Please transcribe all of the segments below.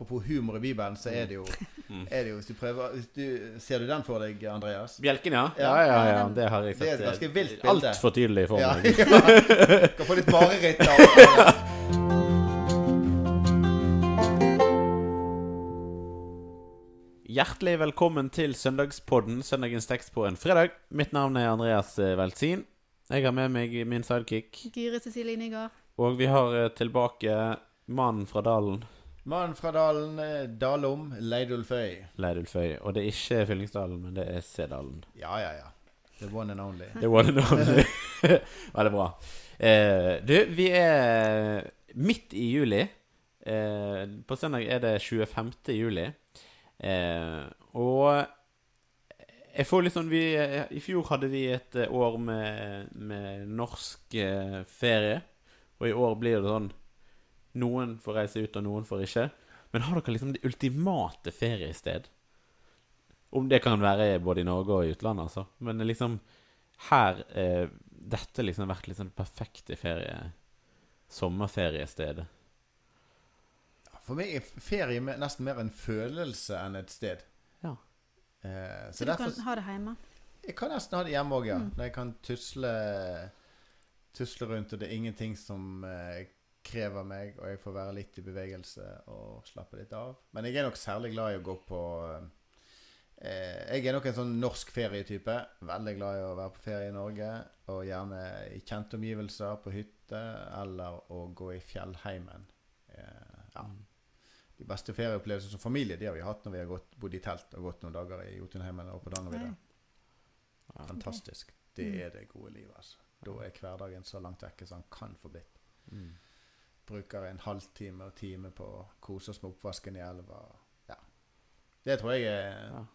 apropos humor i Bibelen, så er det jo, Mm. er det jo hvis du prøver hvis du, Ser du den for deg, Andreas? Bjelken, ja. Ja. Ja, ja, ja. Det har jeg Det er sett. et ganske vilt bilde. Altfor tydelig for Ja, meg. ja. Kan få litt mareritt av det. Hjertelig velkommen til Søndagspodden, søndagens tekst på en fredag. Mitt navn er Andreas Weltzin. Jeg har med meg min sidekick. Gyri Cecilie Nygaard. Og vi har eh, tilbake mannen fra dalen, Mannen fra dalen, eh, Dalom, Leidulføy. Leidulføy. Og det er ikke Fyllingsdalen, men det er Sedalen. Ja, ja, ja. The one and only. The one det only. Veldig bra. Eh, du, vi er midt i juli. Eh, på søndag er det 25. juli. Eh, og jeg får litt sånn vi, I fjor hadde vi et eh, år med, med norsk eh, ferie. Og i år blir det sånn Noen får reise ut, og noen får ikke. Men har dere liksom det ultimate feriested? Om det kan være både i Norge og i utlandet, altså. Men liksom her eh, Dette liksom vært liksom det perfekte ferie sommerferiestedet. For meg er ferie nesten mer en følelse enn et sted. Ja. Eh, så Så du derfor kan ha det hjemme. Jeg kan nesten ha det hjemme òg, ja. Mm. Når jeg kan tusle, tusle rundt, og det er ingenting som eh, krever meg, og jeg får være litt i bevegelse og slappe litt av. Men jeg er nok særlig glad i å gå på eh, Jeg er nok en sånn norsk ferietype. Veldig glad i å være på ferie i Norge, og gjerne i kjente omgivelser, på hytte, eller å gå i fjellheimen. Eh, ja. De beste ferieopplevelsene som familie de har vi hatt når vi har gått, bodd i telt og gått noen dager i Jotunheimen og på Dangervidda. Fantastisk. Det Mm. er det gode livet, altså. Da er hverdagen så langt vekke som den kan få blitt. Mm. Bruker en halvtime og time på å kose oss med oppvasken i elva. Ja. Det tror jeg er Ja.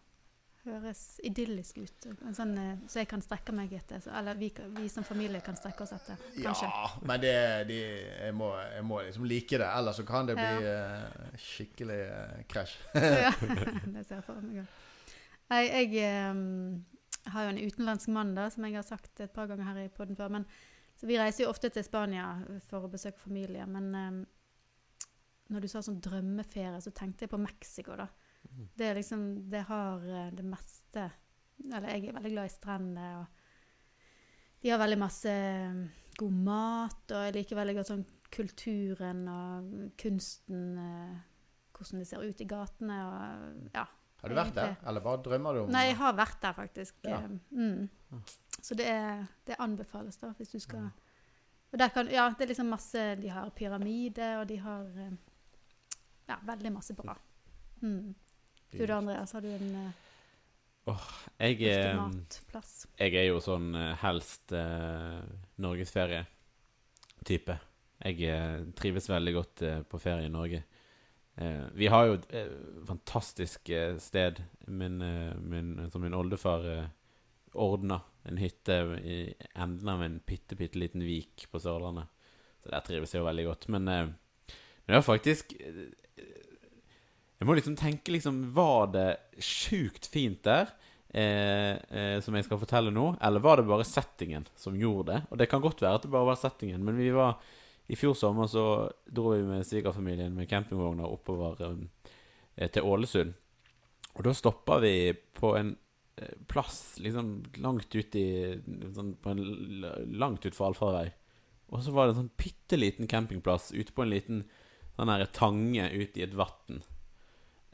Høres idyllisk ut. En sånn, eh, så jeg kan strekke meg etter. Så, eller vi, vi som familie kan strekke oss etter. Kanskje. Ja, men det, de, jeg, må, jeg må liksom like det. Ellers så kan det bli eh, skikkelig eh, krasj. ja, det ser jeg for meg. Nei, jeg um, har jo en utenlandsk mann, da, som jeg har sagt et par ganger her i podden før. Men, så vi reiser jo ofte til Spania for å besøke familie. Men um, når du sa sånn drømmeferie, så tenkte jeg på Mexico, da. Mm. Det er liksom Det har eh, det meste Eller jeg er veldig glad i strender, og de har veldig masse eh, god mat, og jeg liker veldig godt sånn kulturen og kunsten eh, Hvordan det ser ut i gatene og Ja. Har du vært der, eller bare drømmer du om Nei, jeg har vært der, faktisk. Ja. Eh, Mm. Så det, er, det anbefales, da, hvis du skal Og der kan Ja, det er liksom masse De har pyramide, og de har eh, Ja, veldig masse bra. Mm. Du da, Andreas, har du en uh, Jeg, eh, jeg er jo sånn eh, helst eh, norgesferie-type. Jeg eh, trives veldig godt eh, på ferie i Norge. Eh, vi har jo et eh, fantastisk eh, sted. Min, eh, min, som min oldefar eh, ordna. En hytte i enden av en bitte, bitte liten vik på Sørlandet. Så der trives jeg jo veldig godt. Men, eh, men det var faktisk eh, Jeg må liksom tenke liksom Var det sjukt fint der? Eh, eh, som jeg skal fortelle nå, eller var det bare settingen som gjorde det? Og det kan godt være at det bare var settingen, men vi var i fjor sommer så dro vi med svigerfamilien med campingvogner oppover eh, til Ålesund. Og da stoppa vi på en plass liksom langt ut i sånn, på en, Langt utfor allfarvei. Og så var det en sånn bitte liten campingplass ute på en liten sånn her tange ute i et vann.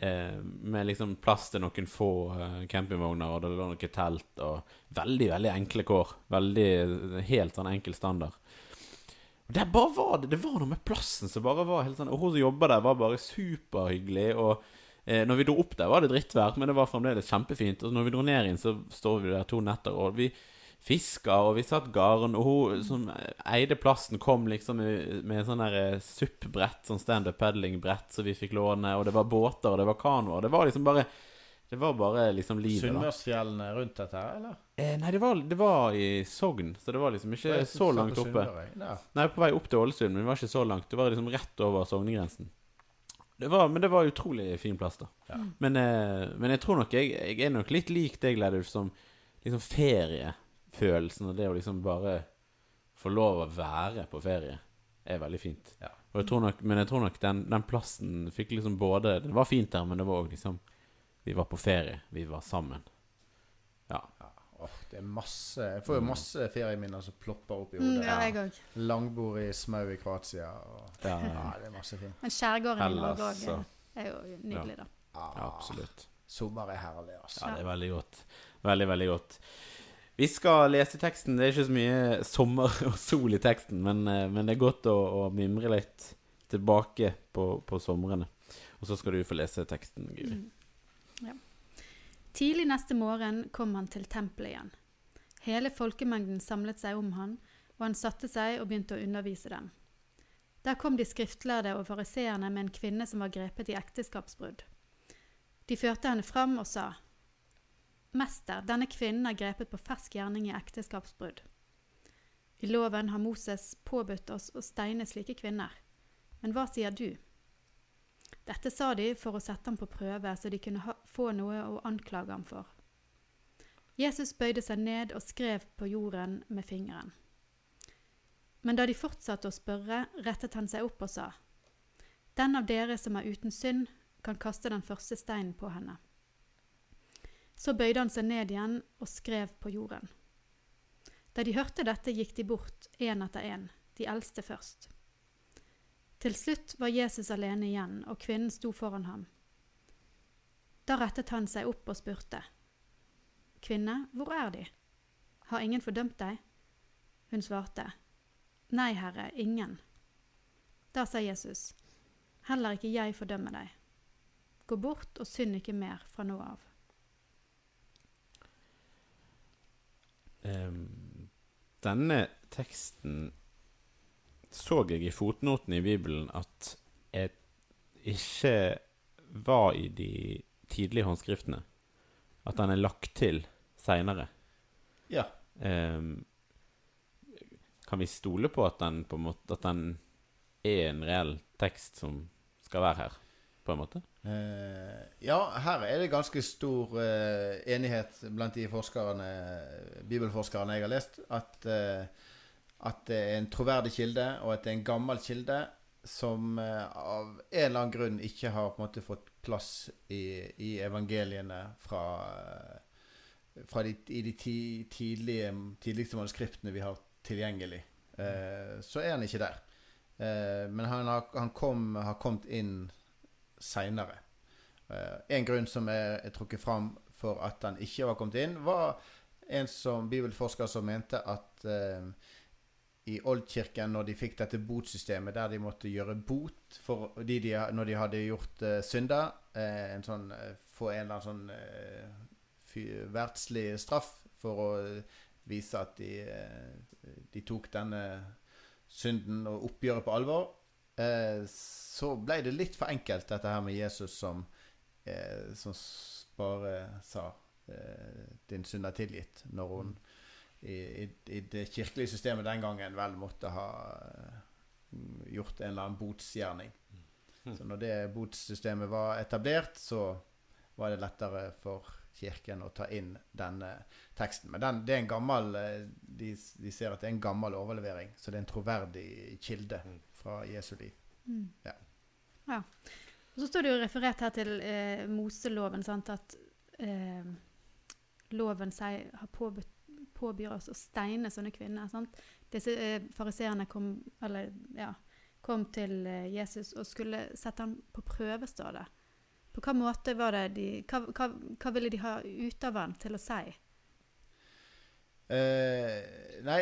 Eh, med liksom plass til noen få eh, campingvogner, og det lå noe telt, og veldig, veldig enkle kår. Veldig helt sånn enkel standard. Og der bare var det Det var noe med plassen som bare var helt sånn Og hun som jobba der, var bare superhyggelig. Og eh, når vi dro opp der, var det drittvær, men det var fremdeles kjempefint. Og når vi dro ned igjen, så står vi der to netter, og vi fiska, og vi satt garn. Og hun som eide plassen, kom liksom med, en sånn der eh, SUP-brett, sånn standup paddling-brett, som vi fikk låne, og det var båter, og det var kanoer. Det var liksom bare Det var bare liksom livet, da. Sunnmørsfjellene rundt dette her, eller? Eh, nei, det var, det var i Sogn, så det var liksom ikke var så langt oppe. Nei, på vei opp til Ålesund, men det var ikke så langt. Det var liksom rett over Sognegrensen. Det var, men det var utrolig fin plass, da. Ja. Men, eh, men jeg tror nok jeg, jeg er nok litt lik deg, Leidulf, som liksom feriefølelsen og det å liksom bare få lov å være på ferie er veldig fint. Ja. Og jeg tror nok, men jeg tror nok den, den plassen fikk liksom både Det var fint der, men det var òg liksom Vi var på ferie. Vi var sammen. Åh, det er masse Jeg får jo masse ferieminner som plopper opp i Mm, hodet. ja, jeg også. Langbord i Smau i Kroatia. Og, Ja, ja, det er masse fint. Men skjærgården i Norge òg er jo nydelig, da. ja, absolutt. Sommer er herlig, altså. Ja, det er veldig godt. Veldig, veldig godt. Vi skal lese teksten. Det er ikke så mye sommer og sol i teksten, men, eh, men det er godt å, å mimre litt tilbake på, på somrene. Og så skal du få lese teksten, Guri. Mm. Tidlig neste morgen kom han til tempelet igjen. Hele folkemengden samlet seg om han, og han satte seg og begynte å undervise dem. Der kom de skriftlærde og fariseerne med en kvinne som var grepet i ekteskapsbrudd. De førte henne fram og sa, Mester, denne kvinnen er grepet på fersk gjerning i ekteskapsbrudd. I loven har Moses påbudt oss å steine slike kvinner. Men hva sier du? Dette sa de for å sette ham på prøve, så de kunne ha, få noe å anklage ham for. Jesus bøyde seg ned og skrev på jorden med fingeren. Men da de fortsatte å spørre, rettet han seg opp og sa, Den av dere som er uten synd, kan kaste den første steinen på henne. Så bøyde han seg ned igjen og skrev på jorden. Da de hørte dette, gikk de bort, én etter én, de eldste først. Til slutt var Jesus alene igjen, og kvinnen sto foran ham. Da rettet han seg opp og spurte. Kvinne, hvor er de? Har ingen fordømt deg? Hun svarte. Nei, Herre, ingen. Da sa Jesus, heller ikke jeg fordømmer deg. Gå bort og synd ikke mer fra nå av. Um, denne teksten så jeg i fotnoten i Bibelen at jeg ikke var i de tidlige håndskriftene. At den er lagt til seinere. Ja. kan vi stole på at den på en måte At den er en reell tekst som skal være her, på en måte? Uh, ja, her er det ganske stor uh, enighet blant de forskerne, bibelforskerne jeg har lest, at, eh, at det er en troverdig kilde, og at det er en gammel kilde som eh, av en eller annen grunn ikke har på en måte fått plass i, i evangeliene fra, eh, fra de, i de ti, tidlige, tidligste manuskriptene vi har tilgjengelig. Eh, så er han ikke der. Eh, men han, har, han kom, har kommet inn seinere. en grunn som er, er trukket fram for at han ikke var kommet inn, var en som bibelforsker som mente at eh, i Oldkirken, når de fikk dette botsystemet der de måtte gjøre bot for de de, når de hadde gjort uh, synder, Uh, en sånn, uh, få en eller annen sånn uh, verdslig straff for å vise at de, de tok denne synden og oppgjøret på alvor, så ble det litt for enkelt, dette her med Jesus som, som bare sa 'din synd er tilgitt', når hun i, i, i det kirkelige systemet den gangen vel måtte ha eh, gjort en eller annen botsgjerning. Så når det botssystemet var etablert, så var det lettere for kirken å ta inn denne teksten. Men den, det er en gammel eh, de, de ser at det er en gammel overlevering, så det er en troverdig kilde fra Jesu liv. Mm. Ja. ja. Og så står det jo referert her til eh, Moseloven, sant, at eh, loven seg har påbudt, påbyr oss å steine sånne kvinner. Sant? Disse eh, fariseerne kom, ja, kom til eh, Jesus og skulle sette ham på prøve, står det. På hva måte var det de Hva, hva, hva ville de ha ut av ham til å si? Eh, nei,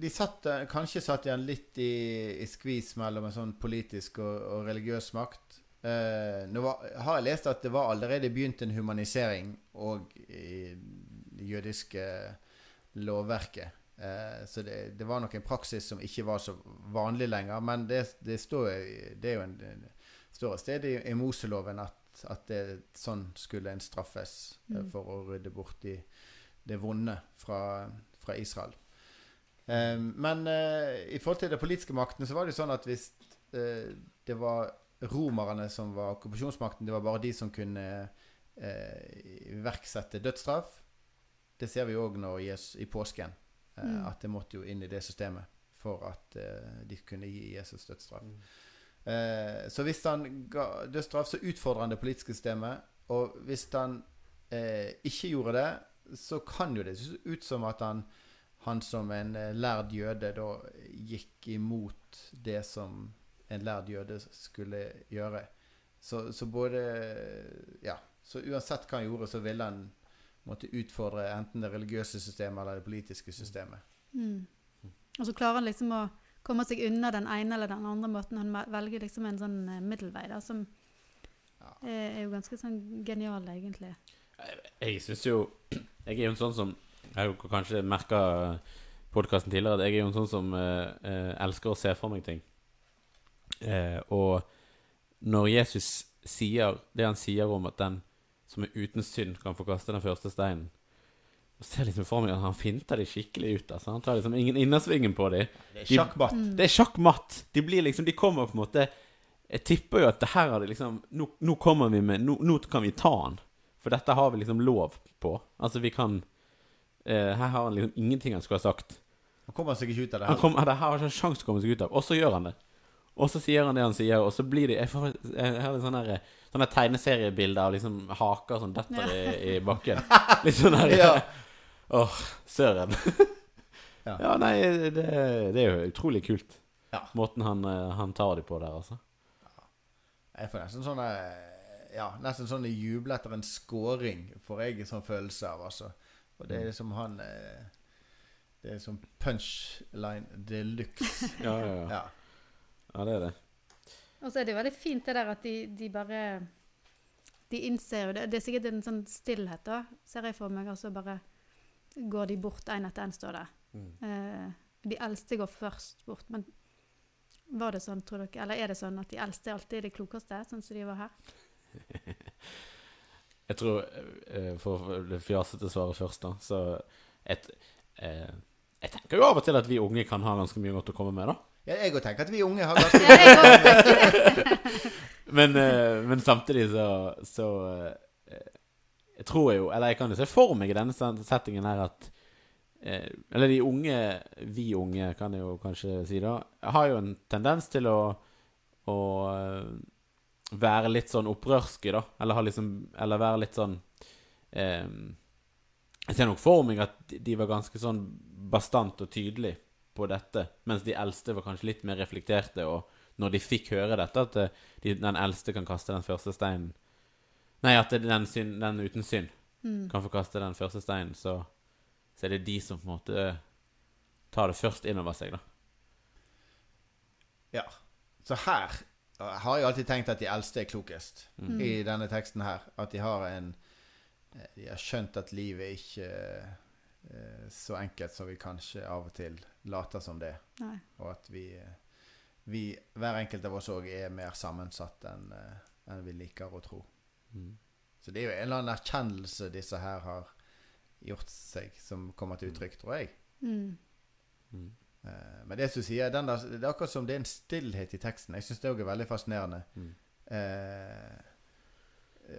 de satt, kanskje satt igjen litt i, i skvis mellom en sånn politisk og, og religiøs makt. Eh, nå var, har jeg lest at det var allerede begynt en humanisering òg i det jødiske lovverket. Eh, så det, det var nok en praksis som ikke var så vanlig lenger. Men det, det, står, det er jo en, det står et sted i, i Moseloven at, at det, sånn skulle en straffes eh, Mm. for å rydde bort de, det vonde fra, fra Israel. Eh, men eh, i forhold til de politiske maktene så var det jo sånn at hvis eh, det var romerne som var okkupasjonsmakten, det var bare de som kunne eh, iverksette dødsstraff. Det ser vi òg i påsken, eh, Mm. at det måtte jo inn i det systemet for at eh, de kunne gi Jesus dødsstraff. Eh, så hvis han ga dødsstraff, så utfordrer han det politiske systemet. Og hvis han ikke gjorde det, så kan jo det se ut som at han, han som en lærd jøde da gikk imot det som en lærd jøde skulle gjøre. Så, så både Ja. Så uansett hva han gjorde, så ville han måtte utfordre enten det religiøse systemet eller det politiske systemet. Mm. Og så klarer han liksom å komme seg unna den ene eller den andre måten. Han velger liksom en sånn eh, middelvei da, som Ja. er, er jo ganske sånn genial, egentlig. Jeg syns jo Jeg er jo en sånn som Jeg har jo kanskje merka podkasten tidligere at jeg er jo en sånn som eh, eh, elsker å se for meg ting. Eh, og når Jesus sier det han sier om at den som er uten synd, kan få kaste den første steinen Jeg ser liksom for meg at han finter de skikkelig ut. Altså. Han tar liksom ingen innersvingen på dem. Det er sjakkmatt. De, Det er sjakkmatt. De blir liksom De kommer på en måte Jeg tipper jo at det her har de liksom Nå, nå kommer vi med nå, nå kan vi ta han. For dette har vi liksom lov på. Altså, vi kan eh, Her har han liksom ingenting han skulle ha sagt. Han kommer seg ikke ut av det. Han her. kom, det her har ikke en sjanse å komme seg ut av. Og så gjør han det. Og så sier han det han sier, og så blir det Jeg, får, jeg har litt sånn der- sånne tegneseriebilder av liksom haker som detter i, i bakken. Litt sånn der Ja. Åh, søren. Ja. ja. nei, det, det er jo utrolig kult. Ja. Måten han, eh, han tar de på der, altså. Jeg får nesten sånn eh, Ja, nesten sånn juble etter en scoring, får jeg en sånn følelse av, altså. Og det er som han eh, Det er som punchline de luxe. Ja, ja, ja. Ja. ja det er det. Og så er det jo veldig fint det der at de, de bare De innser jo det. Det er sikkert en sånn stillhet, da, ser jeg for meg. Og så bare går de bort én etter én, står det. Eh, de eldste går først bort. Men var det sånn, tror dere? Eller er det sånn at de eldste alltid er de klokeste, sånn som de var her? Jeg tror, eh, for det fjasete svaret først, da, så et, eh, Jeg tenker jo av og til at vi unge kan ha ganske mye godt å komme med, da. Ja, jeg òg tenker at vi unge har ganske Ja, Men, eh, men samtidig så, så eh, Jeg tror jo Eller jeg kan jo se for meg i denne settingen her at eh, Eller de unge, vi unge, kan jeg jo kanskje si da, har jo en tendens til å, å eh, være litt sånn opprørske, da. Eller, ha liksom, eller være litt sånn eh, Jeg ser nok for meg at de- de var ganske sånn bastant og tydelig på dette, mens de eldste var kanskje litt mer reflekterte. Og når de fikk høre dette, at eh, de, den eldste kan kaste den første steinen Nei, at den, syn, den uten synd Mm. kan få kaste den første steinen, så, så er det de som på en måte tar det først inn over seg, da. Ja. Så her uh, har jeg alltid tenkt at de eldste er klokest. Mm. I denne teksten her. At de har en eh, De har skjønt at livet ikke eh, så enkelt som vi kanskje av og til later som det. Nei. Og at vi, eh, vi hver enkelt av oss òg er mer sammensatt enn en vi liker å tro. Mm. Så det er jo en eller annen erkjennelse disse her har gjort seg, som kommer til uttrykk, tror jeg. Mm. Mm. Eh, Men det som sier, den der, det er akkurat som det er en stillhet i teksten. Jeg syns det òg er veldig fascinerende. Mm. Eh,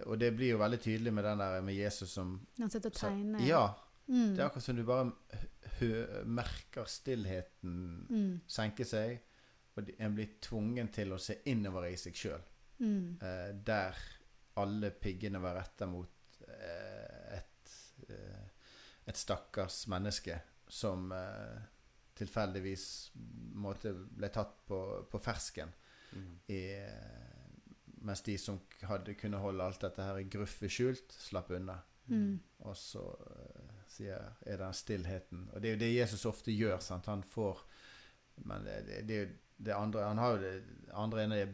og det blir jo veldig tydelig med den der med Jesus som Han sitter og tegner. Ja. Mm. Det er akkurat som du bare hø merker stillheten Mm. senke seg, og en blir tvungen til å se innover i seg sjøl. Mm. Eh, der alle piggene var retta mot eh, et, eh, et stakkars menneske som eh, tilfeldigvis måtte, ble tatt på, på fersken. Mm. I, eh, mens de som hadde kunne holde alt dette her i gruffe skjult, slapp unna. Mm. Og så eh, sier er den stillheten. Og det er jo det Jesus ofte gjør. sant? Han får Men det, det, det det andre Han har jo det andre ene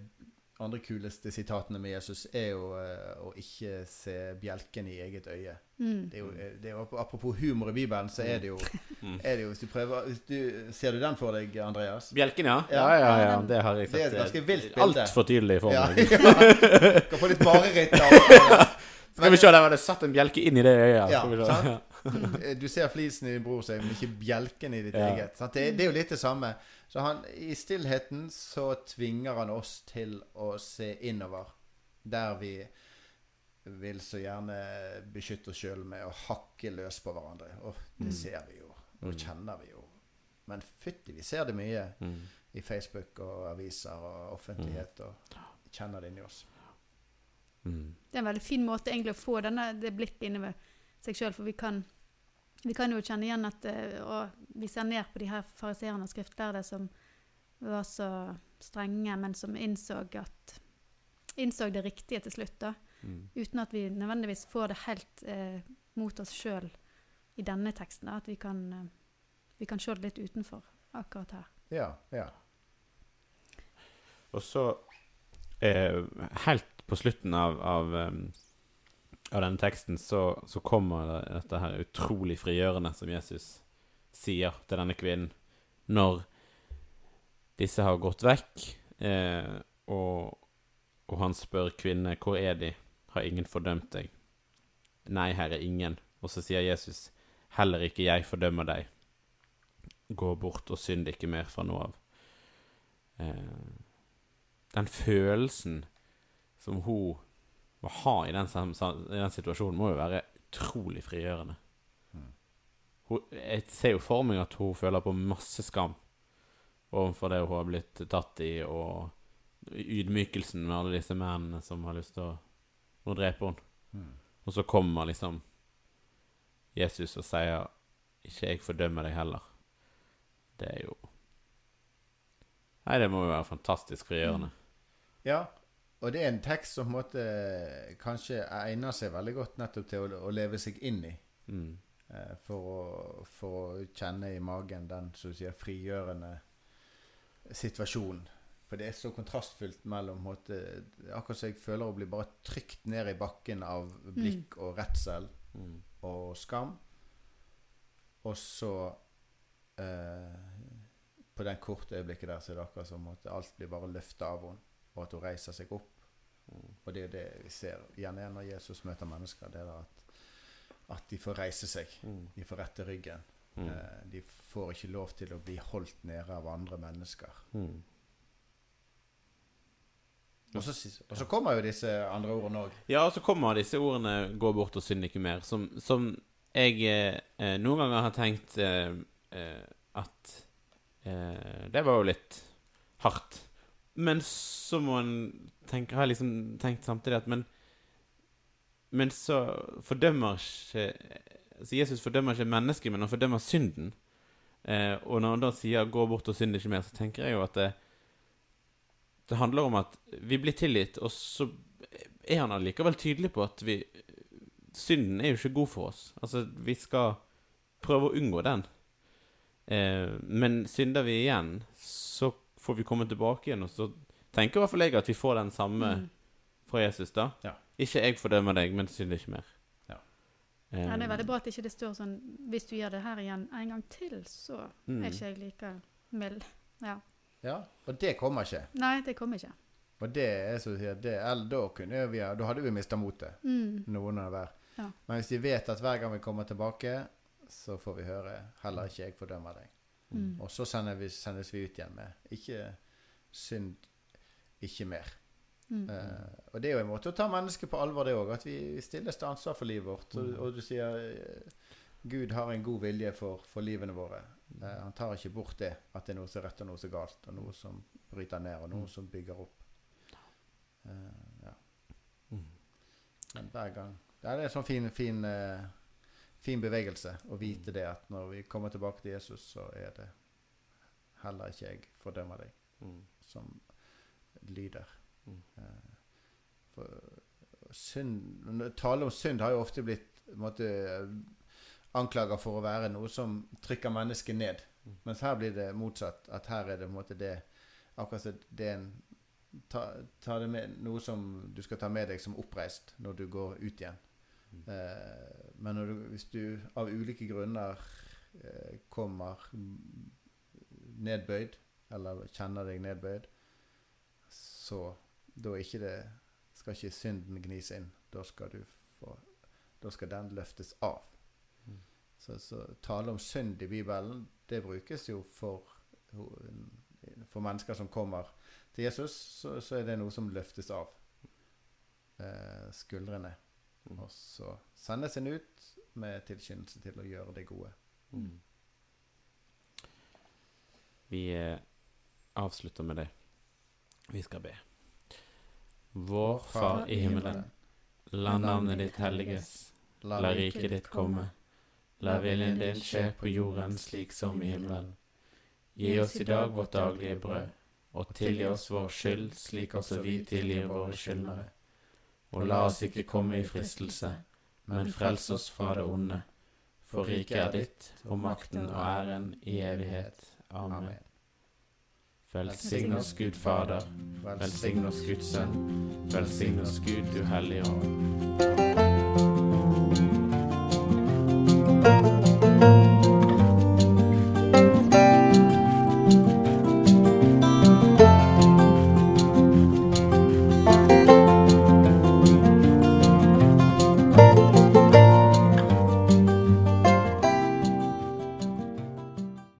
andre kuleste sitatene med Jesus er jo eh, å ikke se bjelken i eget øye. Mm. Det er jo, det er jo Apropos humor i Bibelen, så er det jo, Mm. er det jo hvis du prøver hvis du, Ser du den for deg, Andreas? Bjelken, ja. Ja. Ja, ja, ja. Det har jeg Det er sett. et ganske eh, vilt bilde. Altfor tydelig for meg. ja. Kan få litt mareritt av Skal vi se, der var det satt en bjelke inn i det øyet. Ja, Skal vi se. sant? Ja. Du ser flisen i din bror seg, men ikke bjelken i ditt Ja. eget. Sant? Det, det er jo litt det samme. Så han, i stillheten så tvinger han oss til å se innover. Der vi vil så gjerne beskytte oss sjøl med å hakke løs på hverandre. Og det Mm. ser vi jo. Og Mm. kjenner vi jo Men fytti, vi ser det mye Mm. i Facebook og aviser og offentlighet. Og kjenner det inni oss. Mm. Det er en veldig fin måte egentlig å få denne, det blikket innover seg sjøl, for vi kan, vi kan jo kjenne igjen at eh, og vi ser ned på de her fariseerne og skriftlærde som var så strenge, men som innså, at, innså det riktige til slutt. da. Mm. uten at vi nødvendigvis får det helt eh, mot oss sjøl i denne teksten. Da, at vi kan, eh, vi kan se det litt utenfor akkurat her. Ja, ja. Og så eh, Helt på slutten av, av, em, av denne teksten så, så kommer dette her utrolig frigjørende som Jesus sier til denne kvinnen når disse har gått vekk, eh, og, og han spør kvinnene hvor er de, har ingen fordømt deg? Nei, herre, ingen. Og så sier Jesus, heller ikke jeg fordømmer deg. Gå bort og synd ikke mer fra nå av. Eh, den følelsen som hun må ha i den, i den situasjonen, må jo være utrolig frigjørende. Mm. Hun, jeg ser jo for meg at hun føler på masse skam overfor det hun har blitt tatt i, og ydmykelsen med alle disse mennene som har lyst til å, å drepe henne. Mm. Og så kommer liksom Jesus og sier 'Ikke jeg fordømmer deg heller'. Det er jo Nei, det må jo være fantastisk frigjørende. Ja, og det er en tekst som på en måte kanskje egner seg veldig godt nettopp til å, å leve seg inn i. Mm. eh, For å, for å kjenne i magen den som du sier, frigjørende situasjonen. For det er så kontrastfullt mellom på en måte, Akkurat som jeg føler å bli bare trykt ned i bakken av blikk og redsel Mm. og skam. Og så eh, På den korte øyeblikket der så er det akkurat som at alt blir bare løfta av henne, og at hun reiser seg opp. Mm. Og det er det vi ser gjerne igjen når Jesus møter mennesker. Det er at, at de får reise seg. Mm. De får rette ryggen. Mm. Eh, de får ikke lov til å bli holdt nede av andre mennesker. Mm. Og så, og så kommer jo disse andre ordene òg. Ja, og så kommer disse ordene 'gå bort og synd ikke mer', som, som jeg eh, noen ganger har tenkt eh, eh, at eh, Det var jo litt hardt. Men så må en tenke Har jeg liksom tenkt samtidig at Men, men så fordømmer ikke Så Jesus fordømmer ikke mennesket, men han fordømmer synden. Eh, og når han da sier 'gå bort og synd ikke mer', så tenker jeg jo at det, det handler om at vi blir tilgitt, og så er han allikevel tydelig på at vi Synden er jo ikke god for oss. Altså, vi skal prøve å unngå den. Eh, men synder vi igjen, så får vi komme tilbake igjen, og så tenker i hvert fall jeg at vi får den samme Mm. fra Jesus, da. Ja. Ikke jeg fordømmer deg, men synd ikke mer. Ja. Um, Ja, det er veldig bra at ikke det står sånn Hvis du gjør det her igjen en gang til, så Mm. er ikke jeg like mild. Ja. Ja, og det kommer ikke. Nei, det kommer ikke. Og det er så du sier, det, eller da, kunne vi, da hadde vi mista motet, Mm. noen av hver. Ja. Men hvis vi vet at hver gang vi kommer tilbake, så får vi høre 'heller ikke jeg fordømmer deg'. Mm. Og så sender vi, sendes vi ut igjen med 'ikke synd, ikke mer'. Mm. Uh, og det er jo en måte å ta mennesket på alvor, det òg. At vi stilles til ansvar for livet vårt. Og, og du sier uh, Gud har en god vilje for, for livene våre. Uh, han tar ikke bort det, at det er noe som er rett og noe som er galt, og noe som bryter ned, og noe som bygger opp. Eh, ja. Mm. Men hver gang Det er en sånn fin, fin, eh, fin bevegelse å vite det at når vi kommer tilbake til Jesus, så er det heller ikke jeg fordømmer deg, Mm. som lyder. Mm. Eh, For synd Tale om synd har jo ofte blitt måtte, en anklaga for å være noe som trykker mennesket ned. Mm. Mens her blir det motsatt. At her er det på en måte det Akkurat som det er en ta, ta det med, Noe som du skal ta med deg som oppreist når du går ut igjen. Eh, men du, hvis du av ulike grunner eh, kommer nedbøyd, eller kjenner deg nedbøyd, så da ikke det skal ikke synden gnis inn. Da skal du få Da skal den løftes av. Mm. Så, så tale om synd i Bibelen, det brukes jo for for mennesker som kommer til Jesus, så, så er det noe som løftes av eh, skuldrene. Mm. Og så sendes en ut med tilskyndelse til å gjøre det gode. Mm. Vi eh, avslutter med det. Vi skal be. Vår Far i himmelen. La navnet ditt helliges. La riket ditt komme. La viljen din skje på jorden slik som i himmelen. Gi oss i dag vårt daglige brød, og tilgi oss vår skyld slik også vi tilgir våre skyldnere. Og la oss ikke komme i fristelse, men frels oss fra det onde. For riket er ditt, og makten og æren i evighet. Amen. Velsign oss Gud Fader, velsign oss Guds Sønn, velsign oss Gud du Hellige Ånd.